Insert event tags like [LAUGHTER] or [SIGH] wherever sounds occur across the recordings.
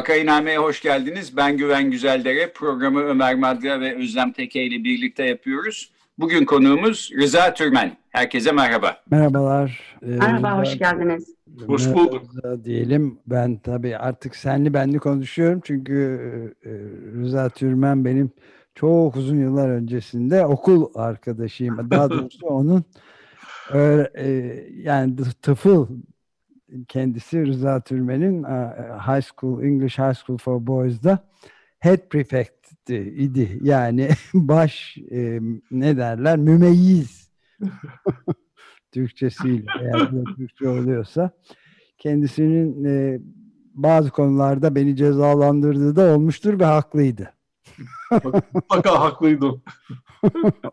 Vakainame'ye hoş geldiniz. Ben Güven Güzeldere. Programı Ömer Madra ve Özlem Teke ile birlikte yapıyoruz. Bugün konuğumuz Rıza Türmen. Herkese merhaba. Merhabalar. Ee, Merhaba, hoş geldiniz. Hoş bulduk. Diyelim ben tabii artık senli benli konuşuyorum çünkü e, Rıza Türmen benim çok uzun yıllar öncesinde okul arkadaşıyım. Daha doğrusu onun e, yani tıfıl kendisi Rıza Türmen'in High School, English High School for Boys'da head prefect idi. Yani [LAUGHS] baş e, ne derler mümeyyiz [LAUGHS] Türkçesiyle eğer Türkçe oluyorsa kendisinin e, bazı konularda beni cezalandırdığı da olmuştur ve haklıydı. [LAUGHS] Mutlaka haklıydı.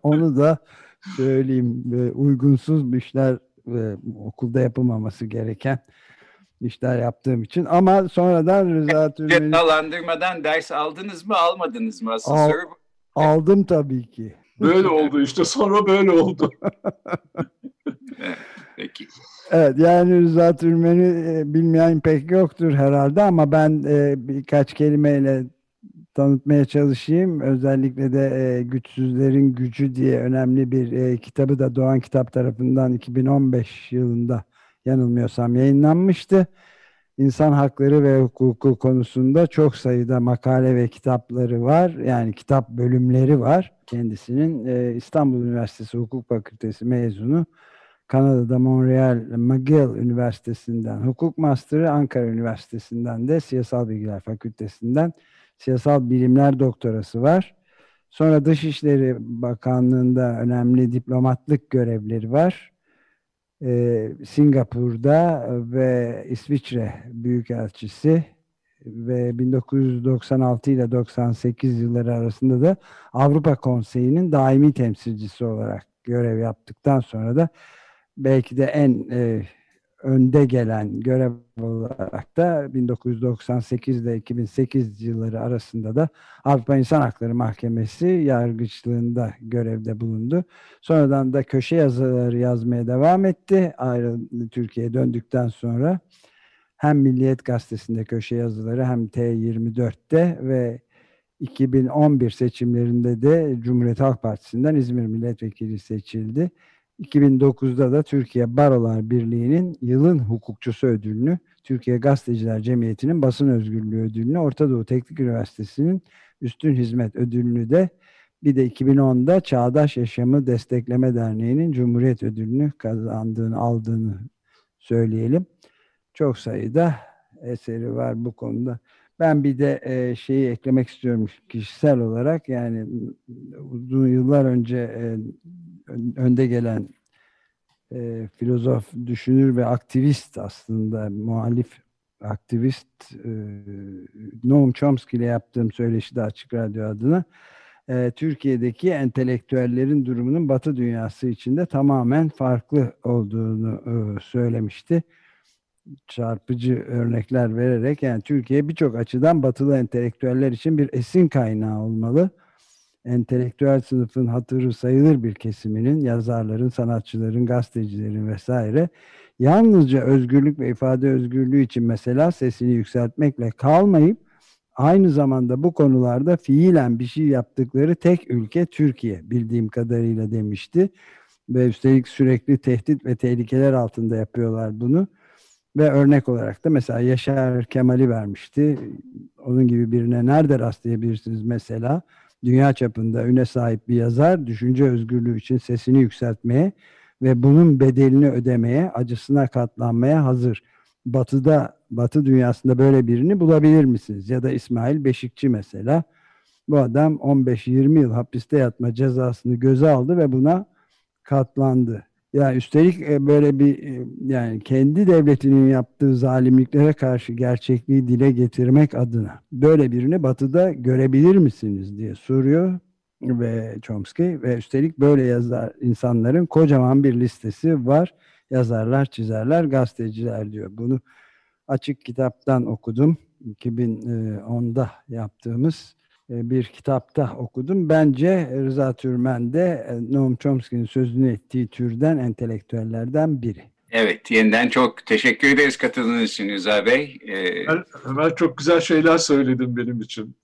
Onu da söyleyeyim. Uygunsuz işler e, okulda yapılmaması gereken işler yaptığım için ama sonradan Rıza Türmen'i... Cezalandırmadan ders aldınız mı almadınız mı? Asıl Al, soru Aldım tabii ki. Böyle oldu işte sonra böyle oldu. [LAUGHS] Peki. Evet yani Rıza Türmen'i bilmeyen pek yoktur herhalde ama ben e, birkaç kelimeyle tanıtmaya çalışayım. Özellikle de e, Güçsüzlerin Gücü diye önemli bir e, kitabı da Doğan Kitap tarafından 2015 yılında yanılmıyorsam yayınlanmıştı. İnsan hakları ve hukuku konusunda çok sayıda makale ve kitapları var. Yani kitap bölümleri var. Kendisinin e, İstanbul Üniversitesi Hukuk Fakültesi mezunu. Kanada'da Montreal McGill Üniversitesi'nden hukuk master'ı, Ankara Üniversitesi'nden de Siyasal Bilgiler Fakültesi'nden siyasal bilimler doktorası var. Sonra Dışişleri Bakanlığı'nda önemli diplomatlık görevleri var. Ee, Singapur'da ve İsviçre Büyükelçisi ve 1996 ile 98 yılları arasında da Avrupa Konseyi'nin daimi temsilcisi olarak görev yaptıktan sonra da belki de en e, önde gelen görev olarak da 1998 ile 2008 yılları arasında da Avrupa İnsan Hakları Mahkemesi yargıçlığında görevde bulundu. Sonradan da köşe yazıları yazmaya devam etti. Ayrı Türkiye'ye döndükten sonra hem Milliyet Gazetesi'nde köşe yazıları hem T24'te ve 2011 seçimlerinde de Cumhuriyet Halk Partisi'nden İzmir Milletvekili seçildi. 2009'da da Türkiye Barolar Birliği'nin yılın hukukçusu ödülünü, Türkiye Gazeteciler Cemiyeti'nin basın özgürlüğü ödülünü, Orta Doğu Teknik Üniversitesi'nin üstün hizmet ödülünü de bir de 2010'da Çağdaş Yaşamı Destekleme Derneği'nin Cumhuriyet Ödülünü kazandığını, aldığını söyleyelim. Çok sayıda eseri var bu konuda. Ben bir de e, şeyi eklemek istiyorum kişisel olarak yani uzun yıllar önce e, önde gelen e, filozof, düşünür ve aktivist aslında muhalif aktivist e, Noam Chomsky ile yaptığım söyleşide Açık Radyo adına e, Türkiye'deki entelektüellerin durumunun Batı dünyası içinde tamamen farklı olduğunu e, söylemişti. Çarpıcı örnekler vererek yani Türkiye birçok açıdan batılı entelektüeller için bir esin kaynağı olmalı entelektüel sınıfın hatırı sayılır bir kesiminin, yazarların, sanatçıların, gazetecilerin vesaire yalnızca özgürlük ve ifade özgürlüğü için mesela sesini yükseltmekle kalmayıp aynı zamanda bu konularda fiilen bir şey yaptıkları tek ülke Türkiye bildiğim kadarıyla demişti. Ve üstelik sürekli tehdit ve tehlikeler altında yapıyorlar bunu. Ve örnek olarak da mesela Yaşar Kemal'i vermişti. Onun gibi birine nerede rastlayabilirsiniz mesela? Dünya çapında üne sahip bir yazar düşünce özgürlüğü için sesini yükseltmeye ve bunun bedelini ödemeye, acısına katlanmaya hazır. Batı'da, Batı dünyasında böyle birini bulabilir misiniz? Ya da İsmail Beşikçi mesela. Bu adam 15-20 yıl hapiste yatma cezasını göze aldı ve buna katlandı. Yani üstelik e, böyle bir e, yani kendi devletinin yaptığı zalimliklere karşı gerçekliği dile getirmek adına böyle birini batıda görebilir misiniz diye soruyor ve Chomsky ve üstelik böyle yazar insanların kocaman bir listesi var. Yazarlar, çizerler, gazeteciler diyor. Bunu açık kitaptan okudum. 2010'da yaptığımız e, bir kitapta okudum. Bence Rıza Türmen de e, Noam Chomsky'nin sözünü ettiği türden entelektüellerden biri. Evet, yeniden çok teşekkür ederiz katıldığınız için Rıza Bey. Ee... Ömer, Ömer çok güzel şeyler söyledin benim için.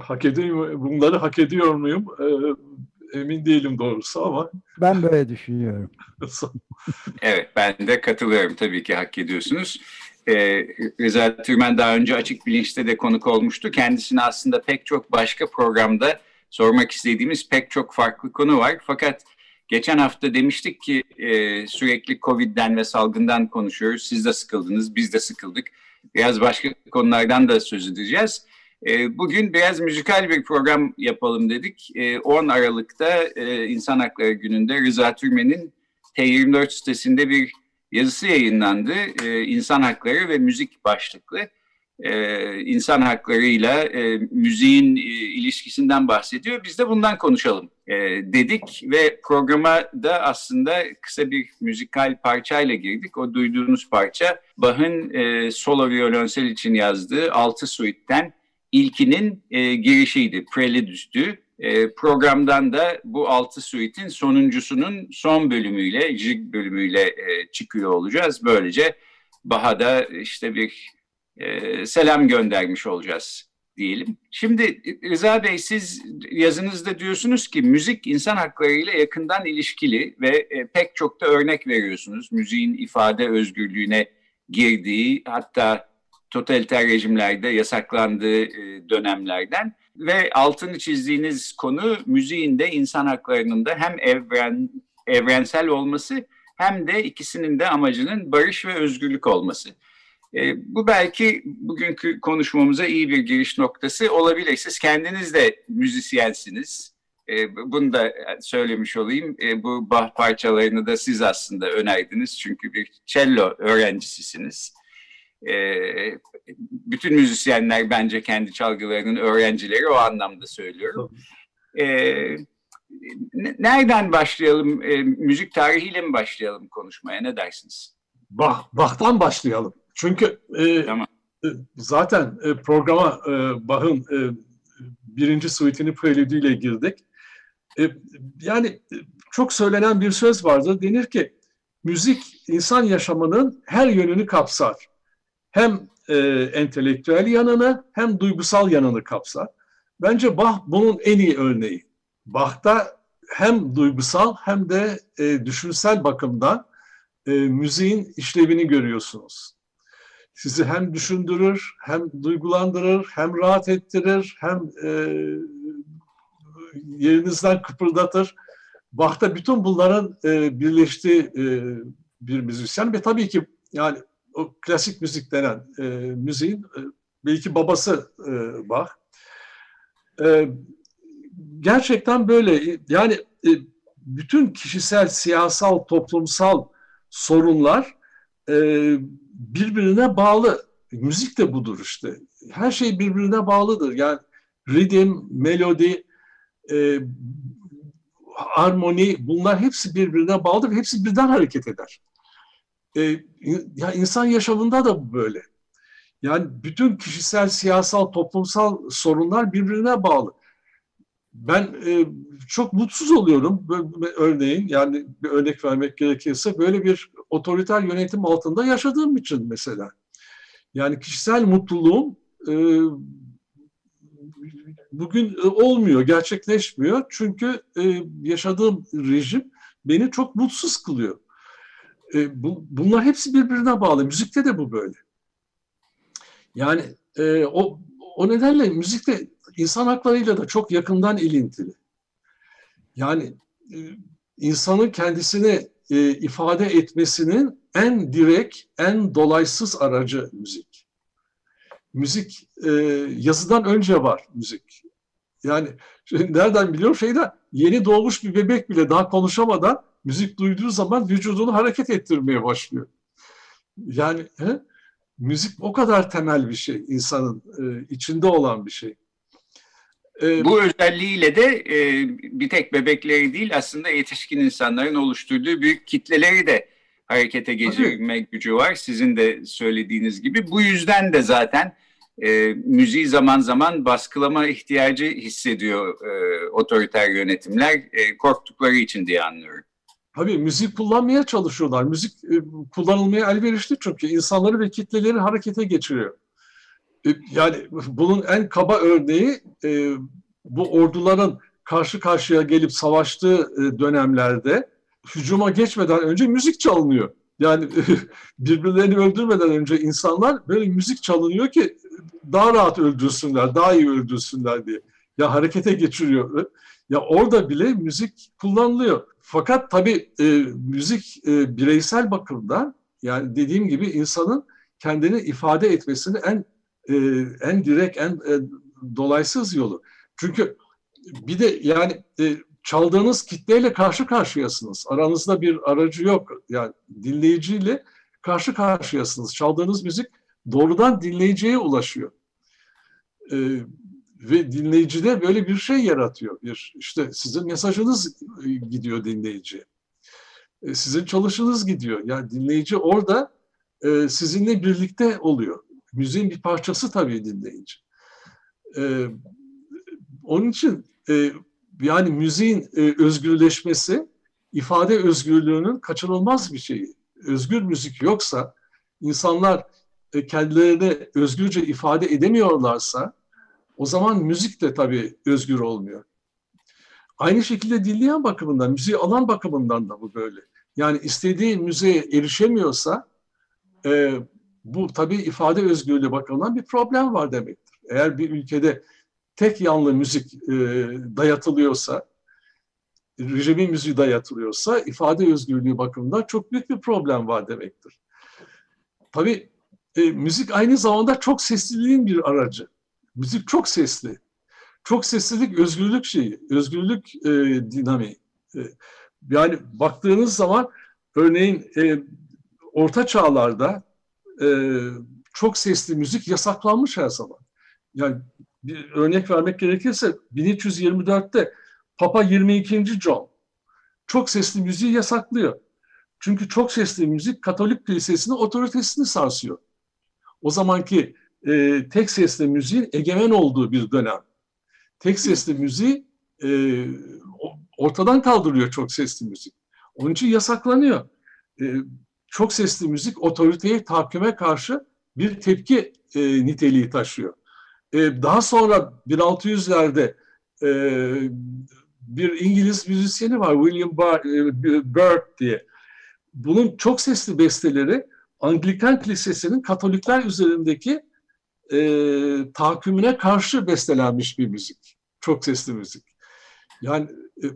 Hak ediyor, bunları hak ediyor muyum? Ee, emin değilim doğrusu ama. Ben böyle düşünüyorum. [LAUGHS] evet, ben de katılıyorum. Tabii ki hak ediyorsunuz e, Rıza Türmen daha önce Açık Bilinç'te de konuk olmuştu. Kendisine aslında pek çok başka programda sormak istediğimiz pek çok farklı konu var. Fakat geçen hafta demiştik ki e, sürekli Covid'den ve salgından konuşuyoruz. Siz de sıkıldınız, biz de sıkıldık. Biraz başka konulardan da söz edeceğiz. E, bugün biraz müzikal bir program yapalım dedik. E, 10 Aralık'ta e, İnsan Hakları Günü'nde Rıza Türmen'in T24 sitesinde bir yazısı yayınlandı. E, İnsan Hakları ve Müzik başlıklı. E, insan haklarıyla e, müziğin e, ilişkisinden bahsediyor. Biz de bundan konuşalım e, dedik ve programa da aslında kısa bir müzikal parçayla girdik. O duyduğunuz parça Bach'ın e, solo violonsel için yazdığı Altı Suite'den ilkinin e, girişiydi, Prelüdüstü. E, programdan da bu altı suite'in sonuncusunun son bölümüyle, jig bölümüyle e, çıkıyor olacağız. Böylece Baha'da işte bir e, selam göndermiş olacağız diyelim. Şimdi Rıza Bey siz yazınızda diyorsunuz ki müzik insan haklarıyla yakından ilişkili ve pek çok da örnek veriyorsunuz. Müziğin ifade özgürlüğüne girdiği hatta totaliter rejimlerde yasaklandığı e, dönemlerden ve altını çizdiğiniz konu müziğin de insan haklarının da hem evren evrensel olması hem de ikisinin de amacının barış ve özgürlük olması. E, bu belki bugünkü konuşmamıza iyi bir giriş noktası olabilir. Siz kendiniz de müzisyensiniz. E, bunu da söylemiş olayım. E, bu Bach parçalarını da siz aslında önerdiniz. Çünkü bir cello öğrencisisiniz. E, bütün müzisyenler bence kendi çalgılarının öğrencileri o anlamda söylüyorum. E, nereden başlayalım? E, müzik tarihiyle mi başlayalım konuşmaya? Ne dersiniz? Bah, Bach'tan başlayalım. Çünkü e, tamam. e, zaten e, programa e, Bach'ın e, birinci suite'ini prelüdüyle girdik. E, yani çok söylenen bir söz vardır. Denir ki müzik insan yaşamının her yönünü kapsar hem e, entelektüel yanını hem duygusal yanını kapsar. Bence Bach bunun en iyi örneği. Bach'ta hem duygusal hem de e, düşünsel bakımdan e, müziğin işlevini görüyorsunuz. Sizi hem düşündürür, hem duygulandırır, hem rahat ettirir, hem e, yerinizden kıpırdatır. Bach'ta bütün bunların e, birleştiği e, bir müzisyen ve tabii ki yani o klasik müzik denen e, müziğin e, belki babası e, Bach. E, gerçekten böyle yani e, bütün kişisel, siyasal, toplumsal sorunlar e, birbirine bağlı. Müzik de budur işte. Her şey birbirine bağlıdır. Yani ritim, melodi, e, armoni bunlar hepsi birbirine bağlıdır hepsi birden hareket eder. E, ya insan yaşamında da böyle. Yani bütün kişisel, siyasal, toplumsal sorunlar birbirine bağlı. Ben e, çok mutsuz oluyorum. Örneğin yani bir örnek vermek gerekirse böyle bir otoriter yönetim altında yaşadığım için mesela. Yani kişisel mutluluğum e, bugün e, olmuyor, gerçekleşmiyor. Çünkü e, yaşadığım rejim beni çok mutsuz kılıyor. E, bu, bunlar hepsi birbirine bağlı. Müzikte de bu böyle. Yani e, o, o nedenle müzikte insan haklarıyla da çok yakından ilintili. Yani e, insanın kendisini e, ifade etmesinin en direkt, en dolaysız aracı müzik. Müzik e, yazıdan önce var müzik. Yani [LAUGHS] nereden biliyorum şeyden yeni doğmuş bir bebek bile daha konuşamadan müzik duyduğu zaman vücudunu hareket ettirmeye başlıyor. Yani he, müzik o kadar temel bir şey insanın e, içinde olan bir şey. E, Bu özelliğiyle de e, bir tek bebekleri değil aslında yetişkin insanların oluşturduğu büyük kitleleri de harekete geçirme Tabii. gücü var. Sizin de söylediğiniz gibi. Bu yüzden de zaten e, müziği zaman zaman baskılama ihtiyacı hissediyor e, otoriter yönetimler e, korktukları için diye anlıyorum. Tabii müzik kullanmaya çalışıyorlar. Müzik e, kullanılmaya elverişli çünkü insanları ve kitleleri harekete geçiriyor. E, yani bunun en kaba örneği e, bu orduların karşı karşıya gelip savaştığı e, dönemlerde hücuma geçmeden önce müzik çalınıyor. Yani [LAUGHS] birbirlerini öldürmeden önce insanlar böyle müzik çalınıyor ki daha rahat öldürsünler, daha iyi öldürsünler diye. Ya harekete geçiriyor. Ya orada bile müzik kullanılıyor. Fakat tabii e, müzik e, bireysel bakımdan yani dediğim gibi insanın kendini ifade etmesini en e, en direkt, en e, dolaysız yolu. Çünkü bir de yani e, çaldığınız kitleyle karşı karşıyasınız. Aranızda bir aracı yok. Yani dinleyiciyle karşı karşıyasınız. Çaldığınız müzik doğrudan dinleyiciye ulaşıyor. E, ve dinleyicide böyle bir şey yaratıyor. Bir işte sizin mesajınız e, gidiyor dinleyiciye. Sizin çalışınız gidiyor. Yani dinleyici orada e, sizinle birlikte oluyor. Müziğin bir parçası tabii dinleyici. E, onun için yani müziğin özgürleşmesi ifade özgürlüğünün kaçınılmaz bir şeyi. Özgür müzik yoksa insanlar kendilerini özgürce ifade edemiyorlarsa o zaman müzik de tabii özgür olmuyor. Aynı şekilde dinleyen bakımından, müziği alan bakımından da bu böyle. Yani istediği müziğe erişemiyorsa e, bu tabii ifade özgürlüğü bakımından bir problem var demektir. Eğer bir ülkede tek yanlı müzik e, dayatılıyorsa, rejimin müziği dayatılıyorsa ifade özgürlüğü bakımından çok büyük bir problem var demektir. Tabii e, müzik aynı zamanda çok sesliliğin bir aracı. Müzik çok sesli. Çok seslilik özgürlük şeyi, özgürlük e, dinamiği. E, yani baktığınız zaman örneğin e, orta çağlarda e, çok sesli müzik yasaklanmış her zaman. Yani bir örnek vermek gerekirse 1324'te Papa 22. John çok sesli müziği yasaklıyor. Çünkü çok sesli müzik Katolik kilisesinin otoritesini sarsıyor. O zamanki e, tek sesli müziğin egemen olduğu bir dönem. Tek sesli müziği e, ortadan kaldırıyor çok sesli müzik. Onun için yasaklanıyor. E, çok sesli müzik otoriteye tahakküme karşı bir tepki e, niteliği taşıyor. E, daha sonra 1600'lerde e, bir İngiliz müzisyeni var William e, Byrd diye. Bunun çok sesli besteleri Anglikan Kilisesi'nin Katolikler üzerindeki e, tahakkümüne karşı bestelenmiş bir müzik. Çok sesli müzik. Yani e,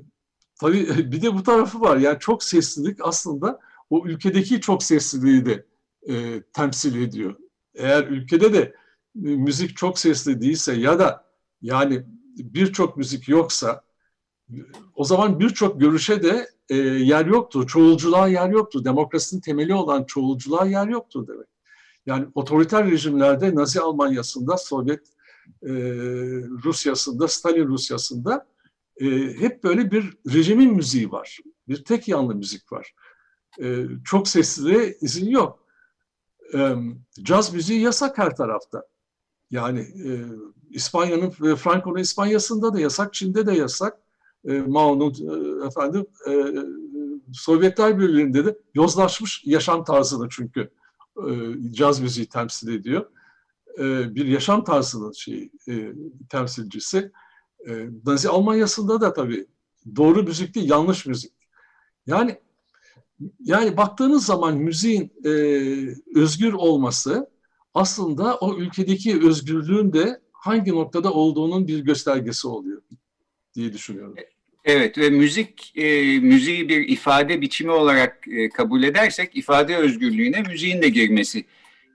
tabii [LAUGHS] bir de bu tarafı var. Yani çok seslilik aslında o ülkedeki çok sesliliği de e, temsil ediyor. Eğer ülkede de e, müzik çok sesli değilse ya da yani birçok müzik yoksa o zaman birçok görüşe de e, yer yoktur. Çoğulculuğa yer yoktur. Demokrasinin temeli olan çoğulculuğa yer yoktur demek. Yani otoriter rejimlerde Nazi Almanya'sında, Sovyet e, Rusya'sında, Stalin Rusya'sında e, hep böyle bir rejimin müziği var. Bir tek yanlı müzik var. E, çok sesli izin yok. E, caz müziği yasak her tarafta. Yani e, İspanya'nın, Franco'nun İspanya'sında da yasak, Çin'de de yasak. E, Mao'nun e, efendim e, Sovyetler Birliği'nde de yozlaşmış yaşam tarzını çünkü e, caz müziği temsil ediyor. e, bir yaşam tarzının şey, e, temsilcisi. E, Nazi Almanya'sında da tabii doğru müzik değil, yanlış müzik. Yani yani baktığınız zaman müziğin e, özgür olması aslında o ülkedeki özgürlüğün de hangi noktada olduğunun bir göstergesi oluyor diye düşünüyorum. Evet ve müzik e, müziği bir ifade biçimi olarak e, kabul edersek ifade özgürlüğüne müziğin de girmesi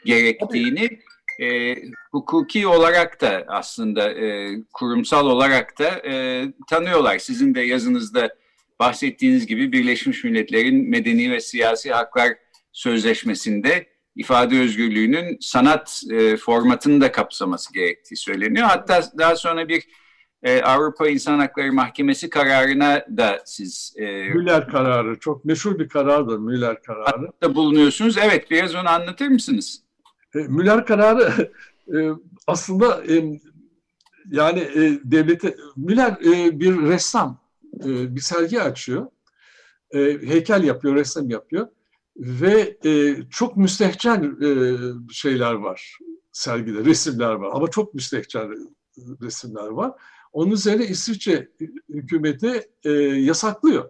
gerektiğini e, hukuki olarak da aslında e, kurumsal olarak da e, tanıyorlar. Sizin de yazınızda bahsettiğiniz gibi Birleşmiş Milletler'in Medeni ve Siyasi Haklar Sözleşmesi'nde ifade özgürlüğünün sanat e, formatını da kapsaması gerektiği söyleniyor. Hatta daha sonra bir e, Avrupa İnsan Hakları Mahkemesi kararına da siz... E, Müller kararı, çok meşhur bir karardır Müller kararı. Da bulunuyorsunuz. Evet, biraz onu anlatır mısınız? E, Müller kararı e, aslında e, yani e, devlete... Müller e, bir ressam, e, bir sergi açıyor. E, heykel yapıyor, resim yapıyor. Ve e, çok müstehcen e, şeyler var sergide, resimler var. Ama çok müstehcen resimler var. Onun üzerine İsviçre hükümeti e, yasaklıyor.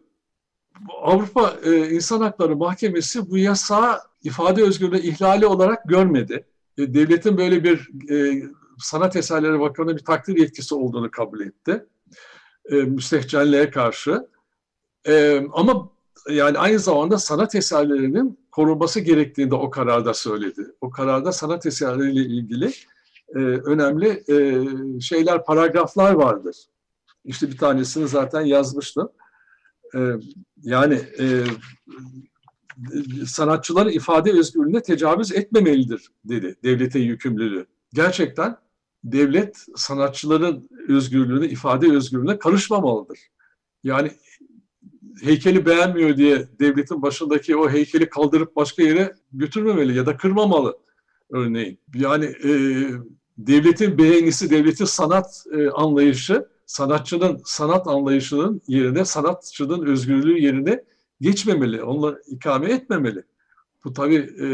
Avrupa e, İnsan Hakları Mahkemesi bu yasağı ifade özgürlüğü ihlali olarak görmedi. E, devletin böyle bir e, sanat eserleri bakımında bir takdir yetkisi olduğunu kabul etti. E, müstehcenliğe karşı. E, ama yani aynı zamanda sanat eserlerinin korunması gerektiğini de o kararda söyledi. O kararda sanat eserleriyle ilgili e, önemli e, şeyler, paragraflar vardır. İşte bir tanesini zaten yazmıştım. E, yani e, sanatçıların ifade özgürlüğüne tecavüz etmemelidir dedi devletin yükümlülüğü. Gerçekten devlet sanatçıların özgürlüğüne, ifade özgürlüğüne karışmamalıdır. Yani heykeli beğenmiyor diye devletin başındaki o heykeli kaldırıp başka yere götürmemeli ya da kırmamalı örneğin. Yani e, devletin beğenisi, devletin sanat e, anlayışı, sanatçının sanat anlayışının yerine, sanatçının özgürlüğü yerine geçmemeli, onunla ikame etmemeli. Bu tabii e,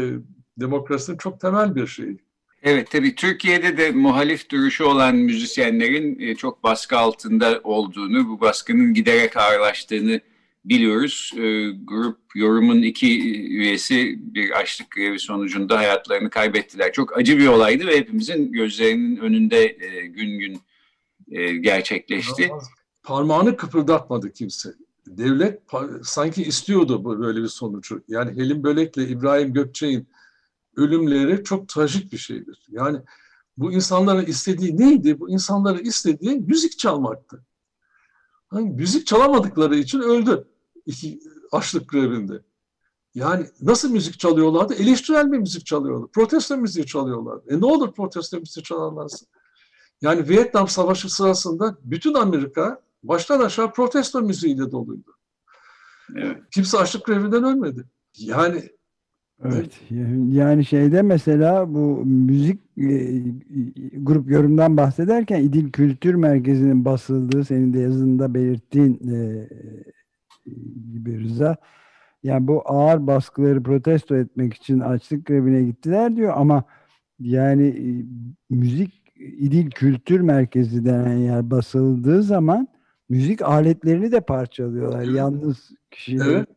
demokrasinin çok temel bir şeyi. Evet tabii Türkiye'de de muhalif duruşu olan müzisyenlerin e, çok baskı altında olduğunu, bu baskının giderek ağırlaştığını biliyoruz. E, grup yorumun iki üyesi bir açlık grevi sonucunda hayatlarını kaybettiler. Çok acı bir olaydı ve hepimizin gözlerinin önünde e, gün gün e, gerçekleşti. Parmağını kıpırdatmadı kimse. Devlet sanki istiyordu böyle bir sonucu. Yani Helim Bölek'le İbrahim Gökçe'nin ölümleri çok trajik bir şeydir. Yani bu insanların istediği neydi? Bu insanların istediği müzik çalmaktı. Hani müzik çalamadıkları için öldü iki açlık grevinde. Yani nasıl müzik çalıyorlardı? Eleştirel bir müzik çalıyordu. Protesto müziği çalıyorlardı. E ne olur protesto müziği çalarlarsa? Yani Vietnam Savaşı sırasında bütün Amerika baştan aşağı protesto müziğiyle doluydu. Evet. Kimse açlık grevinden ölmedi. Yani Evet. Yani şeyde mesela bu müzik e, grup yorumdan bahsederken İdil Kültür Merkezi'nin basıldığı senin de yazında belirttiğin e, gibi Rıza. Yani bu ağır baskıları protesto etmek için açlık grevine gittiler diyor ama yani e, müzik İdil Kültür Merkezi denen yer basıldığı zaman müzik aletlerini de parçalıyorlar. Yalnız kişiler. Evet.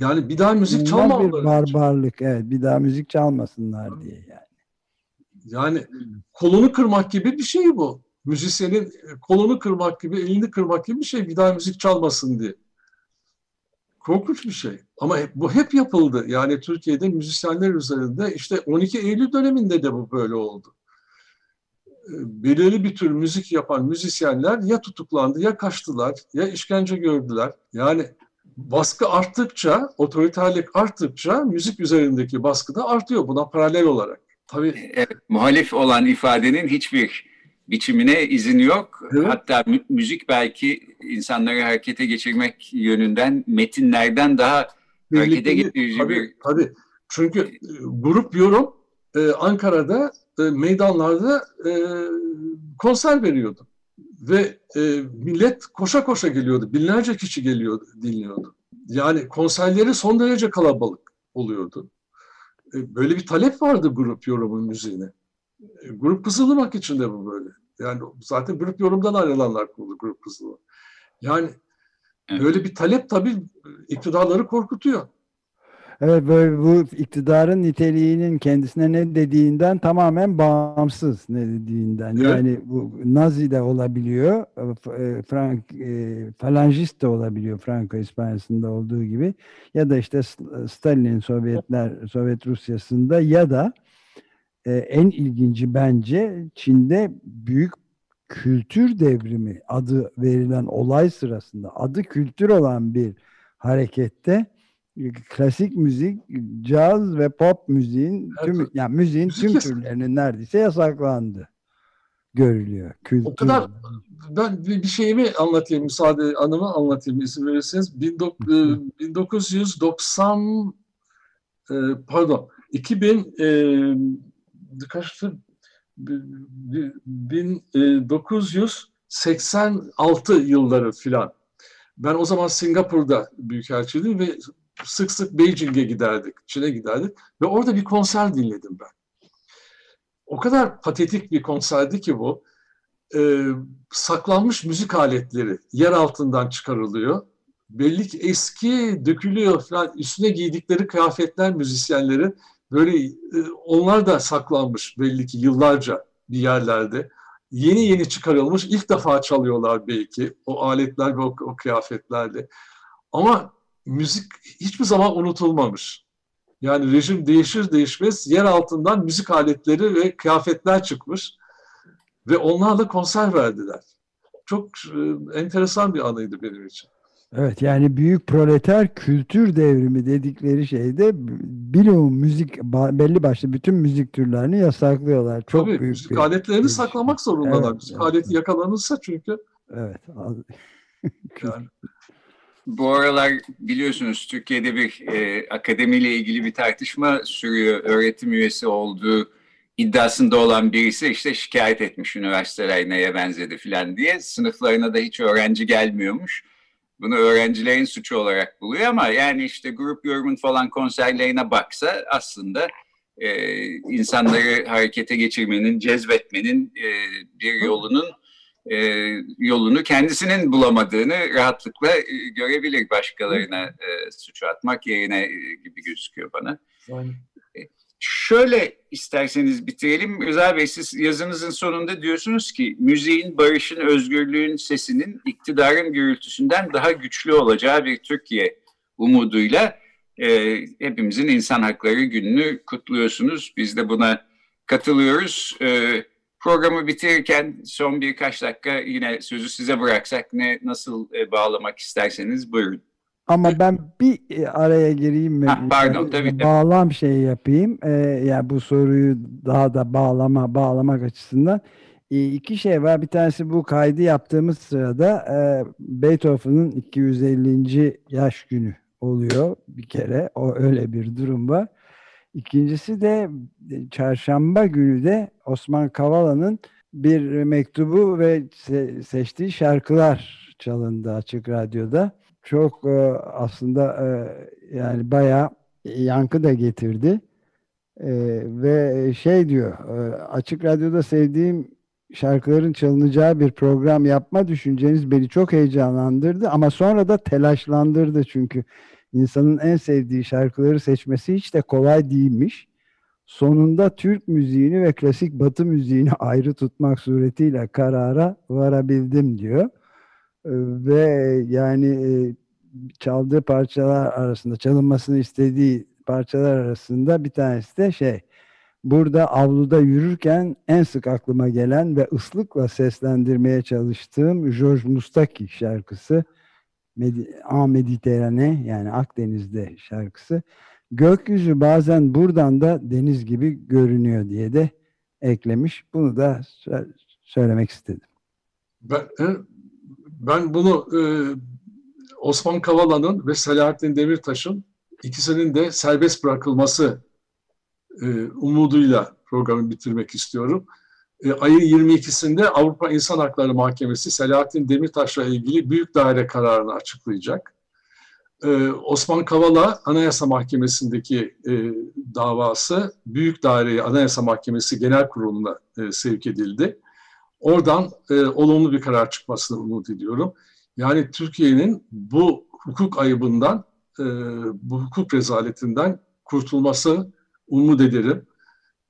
Yani bir daha müzik çalmamaları. Bir barbarlık evet bir daha müzik çalmasınlar diye yani. Yani kolunu kırmak gibi bir şey bu. Müzisyenin kolunu kırmak gibi, elini kırmak gibi bir şey. Bir daha müzik çalmasın diye. Korkunç bir şey. Ama bu hep yapıldı. Yani Türkiye'de müzisyenler üzerinde işte 12 Eylül döneminde de bu böyle oldu. Ee, belirli bir tür müzik yapan müzisyenler ya tutuklandı ya kaçtılar ya işkence gördüler. Yani baskı arttıkça, otoriterlik arttıkça müzik üzerindeki baskı da artıyor buna paralel olarak. Tabii. Evet, muhalif olan ifadenin hiçbir biçimine izin yok. Evet. Hatta mü müzik belki insanları harekete geçirmek yönünden metinlerden daha Birlikte, harekete getirici tabii, bir... Tabii. Çünkü e, grup yorum e, Ankara'da e, meydanlarda e, konser veriyordu. Ve e, millet koşa koşa geliyordu. Binlerce kişi geliyordu, dinliyordu. Yani konserleri son derece kalabalık oluyordu. E, böyle bir talep vardı grup yorumun müziğine. E, grup Kızılırmak için de bu böyle. Yani zaten grup yorumdan ayrılanlar kuruldu grup Kızılırmak. Yani böyle bir talep tabii iktidarları korkutuyor. Evet böyle bu iktidarın niteliğinin kendisine ne dediğinden tamamen bağımsız ne dediğinden. Evet. Yani bu Nazi de olabiliyor, e, Frank e, falangist de olabiliyor Franco İspanyası'nda olduğu gibi ya da işte Stalin Sovyetler Sovyet Rusyası'nda ya da e, en ilginci bence Çin'de büyük kültür devrimi adı verilen olay sırasında adı kültür olan bir harekette klasik müzik, caz ve pop müziğin tüm yani müziğin tüm türlerinin neredeyse yasaklandı görülüyor. Kültür. O kadar ben bir şeyimi anlatayım müsaade anımı anlatayım izin verirseniz. 1990 e, pardon 2000 e, kaçtı 1986 yılları filan. Ben o zaman Singapur'da büyükelçiydim ve sık sık Beijing'e giderdik, Çin'e giderdik ve orada bir konser dinledim ben. O kadar patetik bir konserdi ki bu. Ee, saklanmış müzik aletleri yer altından çıkarılıyor. Belli ki eski dökülüyor falan üstüne giydikleri kıyafetler müzisyenlerin böyle e, onlar da saklanmış belli ki yıllarca bir yerlerde. Yeni yeni çıkarılmış ilk defa çalıyorlar belki o aletler ve o, o kıyafetlerle. Ama müzik hiçbir zaman unutulmamış. Yani rejim değişir değişmez yer altından müzik aletleri ve kıyafetler çıkmış ve onlarla konser verdiler. Çok e, enteresan bir anıydı benim için. Evet yani büyük proleter kültür devrimi dedikleri şeyde bilum müzik belli başlı bütün müzik türlerini yasaklıyorlar. Çok Tabii, büyük müzik bir aletlerini bir şey. saklamak zorundalar. Evet, müzik evet, aleti yakalanırsa çünkü. Evet. yani. [LAUGHS] Bu aralar biliyorsunuz Türkiye'de bir e, akademiyle ilgili bir tartışma sürüyor. Öğretim üyesi olduğu iddiasında olan birisi işte şikayet etmiş üniversiteler neye benzedi filan diye. Sınıflarına da hiç öğrenci gelmiyormuş. Bunu öğrencilerin suçu olarak buluyor ama yani işte grup yorumun falan konserlerine baksa aslında e, insanları harekete geçirmenin, cezbetmenin e, bir yolunun e, yolunu kendisinin bulamadığını rahatlıkla e, görebilir başkalarına e, suçu atmak yerine e, gibi gözüküyor bana. Aynen. E, şöyle isterseniz bitirelim. Rıza Bey siz yazınızın sonunda diyorsunuz ki müziğin, barışın, özgürlüğün sesinin iktidarın gürültüsünden daha güçlü olacağı bir Türkiye umuduyla e, hepimizin insan hakları gününü kutluyorsunuz. Biz de buna katılıyoruz. E, Programı bitirirken son birkaç dakika yine sözü size bıraksak ne nasıl e, bağlamak isterseniz buyurun. Ama ben bir e, araya gireyim mi? Ha, pardon tabii. Bağlam şey yapayım. Ee, yani bu soruyu daha da bağlama bağlamak açısından. Ee, iki şey var. Bir tanesi bu kaydı yaptığımız sırada e, Beethoven'ın 250. yaş günü oluyor bir kere. O öyle bir durum var. İkincisi de e, çarşamba günü de Osman Kavala'nın bir mektubu ve seçtiği şarkılar çalındı Açık Radyo'da. Çok e, aslında e, yani bayağı yankı da getirdi. Ve şey diyor, Açık Radyo'da sevdiğim şarkıların çalınacağı bir program yapma düşünceniz beni çok heyecanlandırdı ama sonra da telaşlandırdı çünkü insanın en sevdiği şarkıları seçmesi hiç de kolay değilmiş. Sonunda Türk müziğini ve klasik Batı müziğini [LAUGHS] ayrı tutmak suretiyle karara varabildim diyor. Ee, ve yani e, çaldığı parçalar arasında, çalınmasını istediği parçalar arasında bir tanesi de şey, burada avluda yürürken en sık aklıma gelen ve ıslıkla seslendirmeye çalıştığım George Mustaki şarkısı. A Mediterane yani Akdeniz'de şarkısı. Gökyüzü bazen buradan da deniz gibi görünüyor diye de eklemiş. Bunu da söylemek istedim. Ben, e, ben bunu e, Osman Kavala'nın ve Selahattin Demirtaş'ın ikisinin de serbest bırakılması e, umuduyla programı bitirmek istiyorum. E, ayın 22'sinde Avrupa İnsan Hakları Mahkemesi Selahattin Demirtaş'la ilgili büyük daire kararını açıklayacak. Osman Kavala Anayasa Mahkemesi'ndeki davası Büyük Daire Anayasa Mahkemesi Genel Kurulu'na sevk edildi. Oradan olumlu bir karar çıkmasını umut ediyorum. Yani Türkiye'nin bu hukuk ayıbından, bu hukuk rezaletinden kurtulması umut ederim.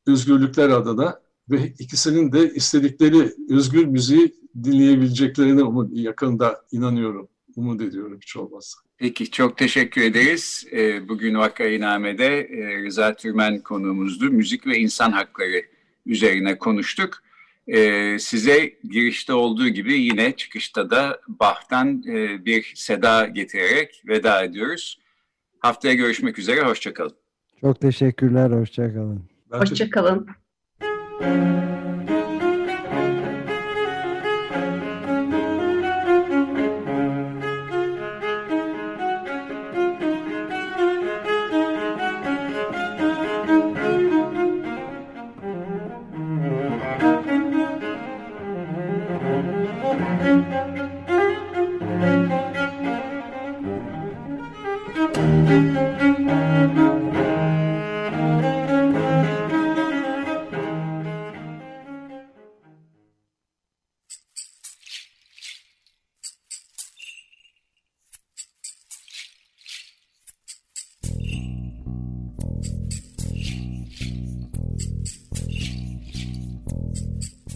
Özgürlükler adına ve ikisinin de istedikleri özgür müziği dinleyebileceklerine umut, yakında inanıyorum, umut ediyorum hiç olmazsa. Peki çok teşekkür ederiz. Ee, bugün Vakayiname'de e, Rıza Türmen konuğumuzdu. Müzik ve insan hakları üzerine konuştuk. Ee, size girişte olduğu gibi yine çıkışta da Bach'tan e, bir seda getirerek veda ediyoruz. Haftaya görüşmek üzere, hoşçakalın. Çok teşekkürler, hoşçakalın. Hoşçakalın. Música